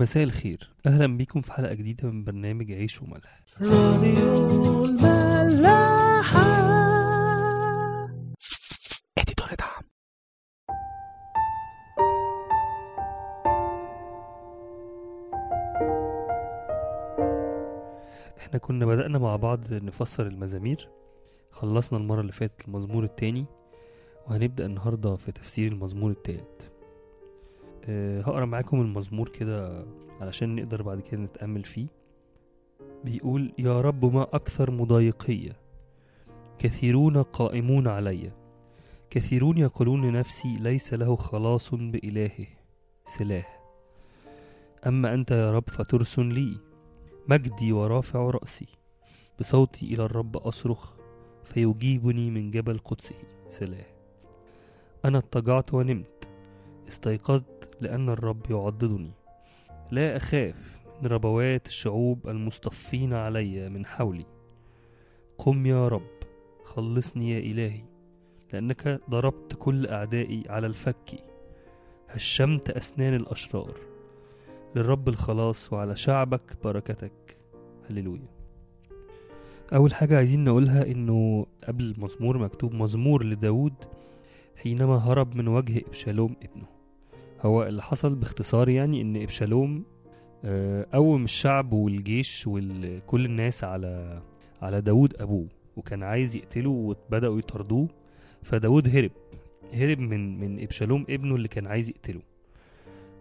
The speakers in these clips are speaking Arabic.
مساء الخير. أهلا بيكم في حلقة جديدة من برنامج عيش وملح. راديو اديتور دعم إحنا كنا بدأنا مع بعض نفسر المزامير. خلصنا المرة اللي فاتت المزمور التاني وهنبدأ النهاردة في تفسير المزمور التالت. هقرأ معاكم المزمور كده علشان نقدر بعد كده نتأمل فيه. بيقول يا رب ما أكثر مضايقية كثيرون قائمون علي. كثيرون يقولون لنفسي ليس له خلاص بإلهه سلاه. أما أنت يا رب فترس لي. مجدي ورافع رأسي. بصوتي إلى الرب أصرخ فيجيبني من جبل قدسه سلاه. أنا اضطجعت ونمت. استيقظت لأن الرب يعضدني. لا أخاف من ربوات الشعوب المصطفين علي من حولي. قم يا رب خلصني يا إلهي لأنك ضربت كل أعدائي على الفك. هشمت أسنان الأشرار. للرب الخلاص وعلى شعبك بركتك. هللويا. أول حاجة عايزين نقولها إنه قبل المزمور مكتوب مزمور لداود حينما هرب من وجه إبشالوم ابنه. هو اللي حصل باختصار يعني إن إبشالوم آه، قوم الشعب والجيش وكل الناس على على داود أبوه وكان عايز يقتله وبدأوا يطردوه فداود هرب هرب من من إبشالوم ابنه اللي كان عايز يقتله.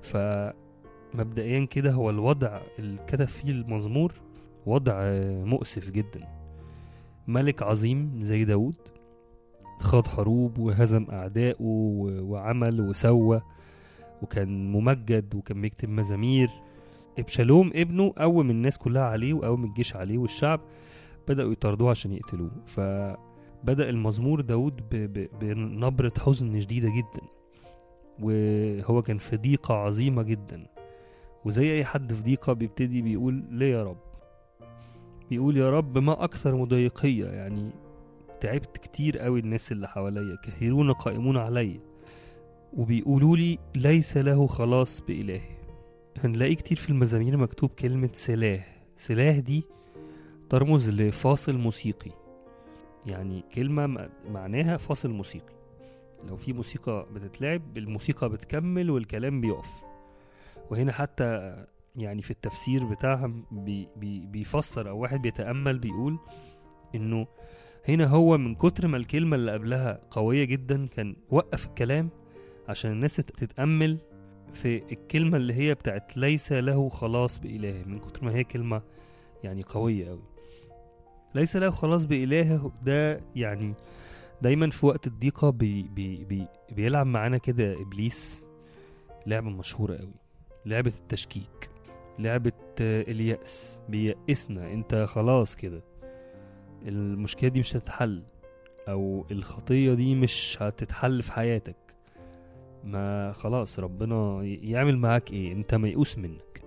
فمبدئيا كده هو الوضع اللي كتب فيه المزمور وضع آه، مؤسف جدا. ملك عظيم زي داود خاض حروب وهزم أعدائه وعمل وسوى وكان ممجد وكان بيكتب مزامير. إبشالوم ابنه قوم الناس كلها عليه وقوم الجيش عليه والشعب بدأوا يطاردوه عشان يقتلوه. فبدأ المزمور داود بنبرة حزن شديدة جدا. وهو كان في ضيقة عظيمة جدا. وزي أي حد في ضيقة بيبتدي بيقول ليه يا رب؟ بيقول يا رب ما أكثر مضايقية يعني تعبت كتير قوي الناس اللي حواليا. كثيرون قائمون عليا. وبيقولوا لي ليس له خلاص بإلهي هنلاقي كتير في المزامير مكتوب كلمة سلاه. سلاه دي ترمز لفاصل موسيقي. يعني كلمة معناها فاصل موسيقي. لو في موسيقى بتتلعب الموسيقى بتكمل والكلام بيقف. وهنا حتى يعني في التفسير بتاعها بي بي بيفسر أو واحد بيتأمل بيقول إنه هنا هو من كتر ما الكلمة اللي قبلها قوية جدا كان وقف الكلام عشان الناس تت- تتأمل في الكلمة اللي هي بتاعت ليس له خلاص بإلهه من كتر ما هي كلمة يعني قوية أوي. ليس له خلاص بإلهه ده يعني دايما في وقت الضيقة بي بي بي بيلعب معانا كده إبليس. لعبة مشهورة أوي. لعبة التشكيك. لعبة اليأس. بيأسنا. أنت خلاص كده. المشكلة دي مش هتتحل. أو الخطية دي مش هتتحل في حياتك. ما خلاص ربنا يعمل معاك إيه؟ انت ميؤوس منك.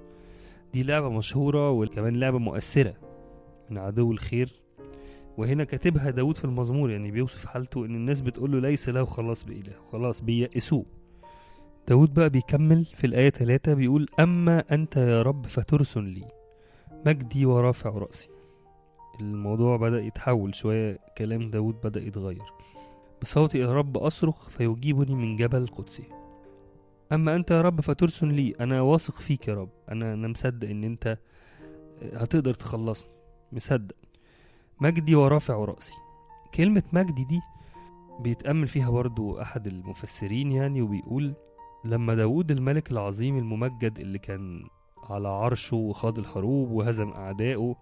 دي لعبة مشهورة وكمان لعبة مؤثرة. من عدو الخير. وهنا كاتبها داود في المزمور يعني بيوصف حالته إن الناس بتقول له ليس له خلاص بإله. خلاص بيأسوه داود بقى بيكمل في الآية 3 بيقول أما أنت يا رب فترس لي. مجدي ورافع رأسي. الموضوع بدأ يتحول شوية كلام داود بدأ يتغير. بصوتي يا رب أصرخ فيجيبني من جبل قدسي. أما أنت يا رب فترسن لي أنا واثق فيك يا رب. أنا أنا مصدق إن أنت هتقدر تخلصني. مصدق. مجدي ورافع رأسي. كلمة مجدي دي بيتأمل فيها برضو أحد المفسرين يعني وبيقول لما داود الملك العظيم الممجد اللي كان على عرشه وخاض الحروب وهزم أعدائه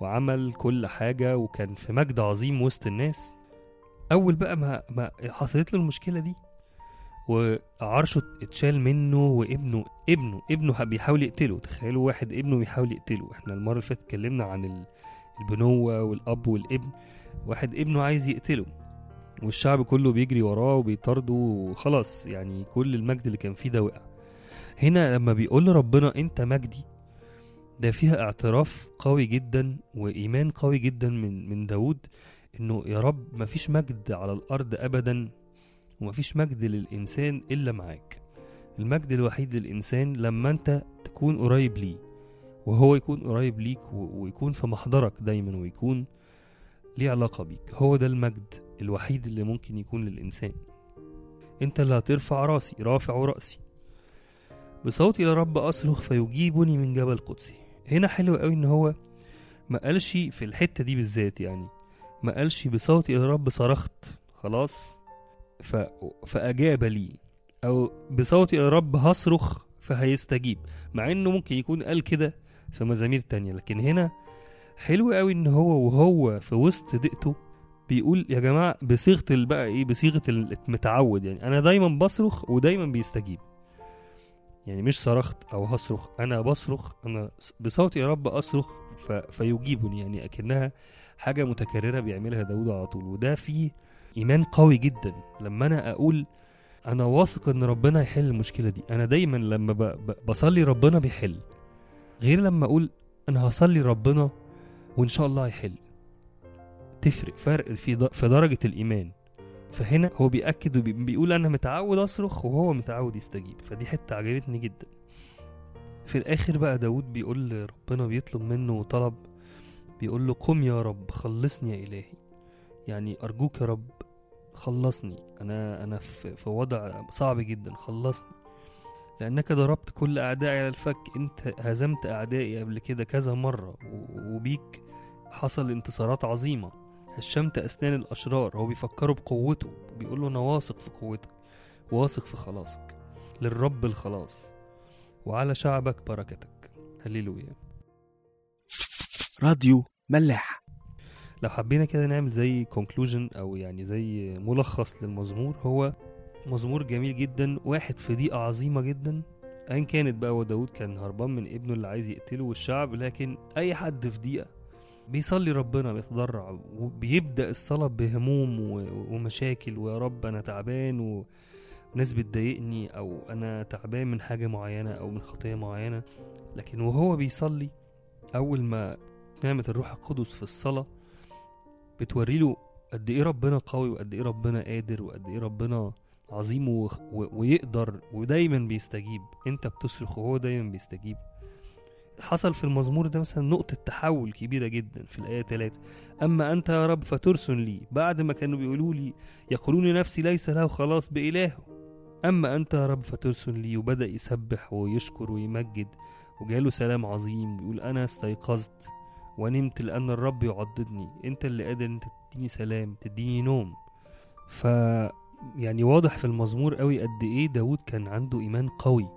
وعمل كل حاجة وكان في مجد عظيم وسط الناس أول بقى ما, ما حصلت له المشكلة دي وعرشه اتشال منه وابنه ابنه ابنه بيحاول يقتله. تخيلوا واحد ابنه بيحاول يقتله. إحنا المرة اللي فاتت اتكلمنا عن ال- البنوة والأب والابن. واحد ابنه عايز يقتله والشعب كله بيجري وراه وبيطارده وخلاص يعني كل المجد اللي كان فيه ده وقع. هنا لما بيقول لربنا أنت مجدي ده فيها اعتراف قوي جدا وإيمان قوي جدا من من داود. إنه يا رب مفيش مجد على الأرض أبدا ومفيش مجد للإنسان إلا معاك. المجد الوحيد للإنسان لما أنت تكون قريب ليه وهو يكون قريب ليك ويكون في محضرك دايما ويكون ليه علاقة بيك. هو ده المجد الوحيد اللي ممكن يكون للإنسان. أنت اللي هترفع رأسي رافع رأسي. بصوتي إلى رب أصرخ فيجيبني من جبل قدسي هنا حلو قوي إن هو ما قالش في الحتة دي بالذات يعني. ما قالش بصوتي إلى رب صرخت. خلاص. ف... فأجاب لي. أو بصوتي إلى رب هصرخ فهيستجيب. مع إنه ممكن يكون قال كده في مزامير تانية. لكن هنا حلو قوي إن هو وهو في وسط ضيقته بيقول يا جماعة بصيغة بقى إيه؟ بصيغة المتعود يعني. أنا دايما بصرخ ودايما بيستجيب. يعني مش صرخت أو هصرخ أنا بصرخ أنا بصوتي يا رب أصرخ ف... فيجيبني يعني أكنها حاجة متكررة بيعملها داود على طول وده فيه إيمان قوي جدا لما أنا أقول أنا واثق إن ربنا هيحل المشكلة دي أنا دايما لما. بصلي ربنا بيحل غير لما أقول أنا هصلي ربنا وإن شاء الله هيحل تفرق فرق في. في درجة الإيمان فهنا هو بيأكد وبيقول أنا متعود أصرخ وهو متعود يستجيب فدي حتة عجبتني جدا في الآخر بقى داود بيقول ربنا بيطلب منه طلب بيقول له قم يا رب خلصني يا إلهي. يعني أرجوك يا رب خلصني. أنا أنا في, وضع صعب جدا خلصني. لأنك ضربت كل أعدائي على الفك. أنت هزمت أعدائي قبل كده كذا مرة وبيك حصل انتصارات عظيمة. هشمت أسنان الأشرار هو بيفكره بقوته. بيقول له أنا واثق في قوتك واثق في خلاصك. للرب الخلاص. وعلى شعبك بركتك. هللويا. راديو ملاح لو حبينا كده نعمل زي كونكلوجن أو يعني زي ملخص للمزمور هو مزمور جميل جدا واحد في ضيقة عظيمة جدا ايا كانت بقى وداود كان هربان من ابنه اللي عايز يقتله والشعب لكن أي حد في ضيقة بيصلي ربنا بيتضرع وبيبدأ الصلاة بهموم ومشاكل ويا رب أنا تعبان. وناس بتضايقني أو أنا تعبان من حاجة معينة أو من خطية معينة لكن وهو بيصلي أول ما نعمة الروح القدس في الصلاة بتوري له قد إيه ربنا قوي وقد إيه ربنا قادر وقد إيه ربنا عظيم. ويقدر ودايما بيستجيب. أنت بتصرخ وهو دايما بيستجيب. حصل في المزمور ده مثلا نقطة تحول كبيرة جدا في الآية 3 أما أنت يا رب فترسل لي. بعد ما كانوا بيقولوا لي يقولون نفسي ليس له خلاص بإله. أما أنت يا رب فترسل لي. وبدأ يسبح ويشكر ويمجد. وجاله سلام عظيم بيقول أنا استيقظت. ونمت لأن الرب يعضدني. أنت اللي قادر أنت تديني سلام تديني نوم. ف يعني واضح في المزمور قوي قد إيه داود كان عنده إيمان قوي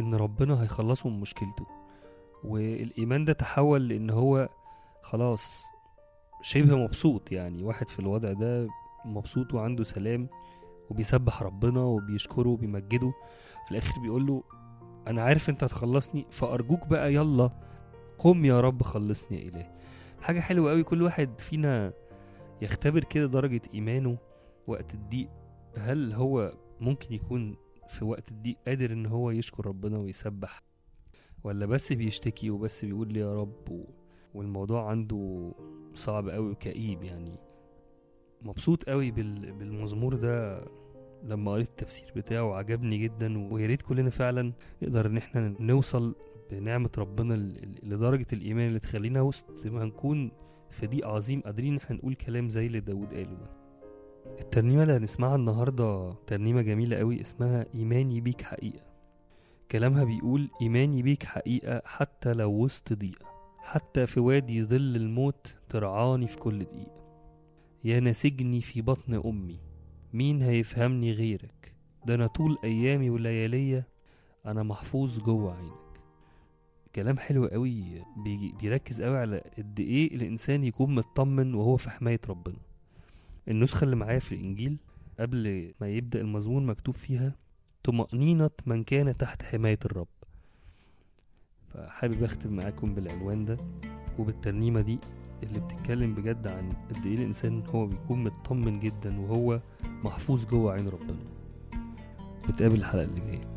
إن ربنا هيخلصه من مشكلته. والإيمان ده تحول لأن هو خلاص شبه مبسوط يعني. واحد في الوضع ده مبسوط وعنده سلام وبيسبح ربنا وبيشكره وبيمجده. في الآخر بيقول له أنا عارف أنت هتخلصني فأرجوك بقى يلا قم يا رب خلصني يا إلهي. حاجة حلوة قوي كل واحد فينا يختبر كده درجة إيمانه وقت الضيق. هل هو ممكن يكون في وقت الضيق قادر إن هو يشكر ربنا ويسبح؟ ولا بس بيشتكي وبس بيقول لي يا رب. والموضوع عنده صعب قوي وكئيب يعني. مبسوط قوي بال... بالمزمور ده لما قريت التفسير بتاعه عجبني جدا. ويا ريت كلنا فعلا نقدر إن إحنا نوصل بنعمة ربنا ل- ل- لدرجة الإيمان اللي تخلينا وسط ما نكون في ضيق عظيم قادرين إحنا نقول كلام زي اللي داود قاله ده. الترنيمة اللي هنسمعها النهاردة ترنيمة جميلة قوي اسمها إيماني بيك حقيقة. كلامها بيقول إيماني بيك حقيقة حتى لو وسط ضيقة حتى في وادي ظل الموت ترعاني في كل دقيقة يا ناسجني في بطن أمي مين هيفهمني غيرك؟ ده أنا طول أيامي وليالية أنا محفوظ جوه عينك. كلام حلو قوي بيجي بيركز قوي على قد إيه الإنسان يكون مطمن وهو في حماية ربنا. النسخة اللي معايا في الإنجيل قبل ما يبدأ المزمور مكتوب فيها طمأنينة من كان تحت حماية الرب. فحابب أختم معاكم بالعنوان ده وبالترنيمة دي اللي بتتكلم بجد عن قد إيه الإنسان هو بيكون مطمن جدا وهو محفوظ جوه عين ربنا. نتقابل الحلقة اللي جاية.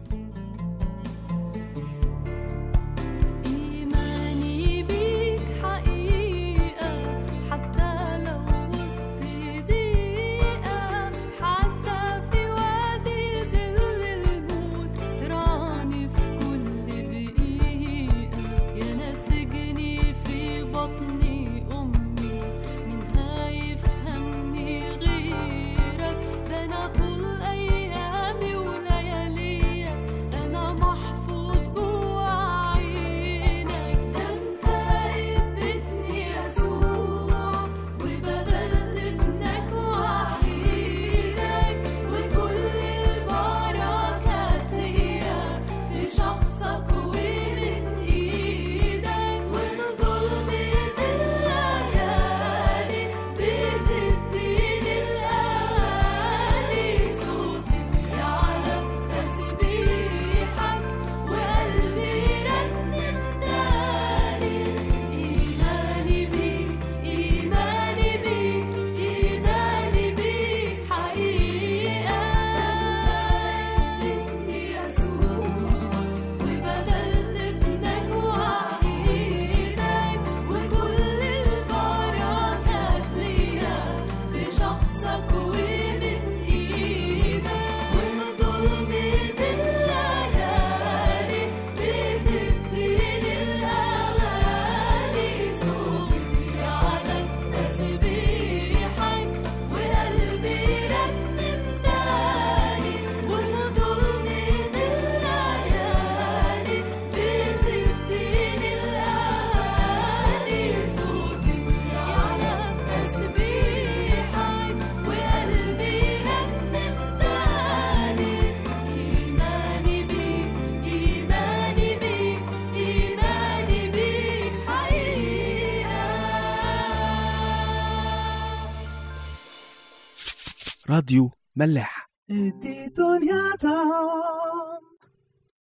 راديو ملاح. تا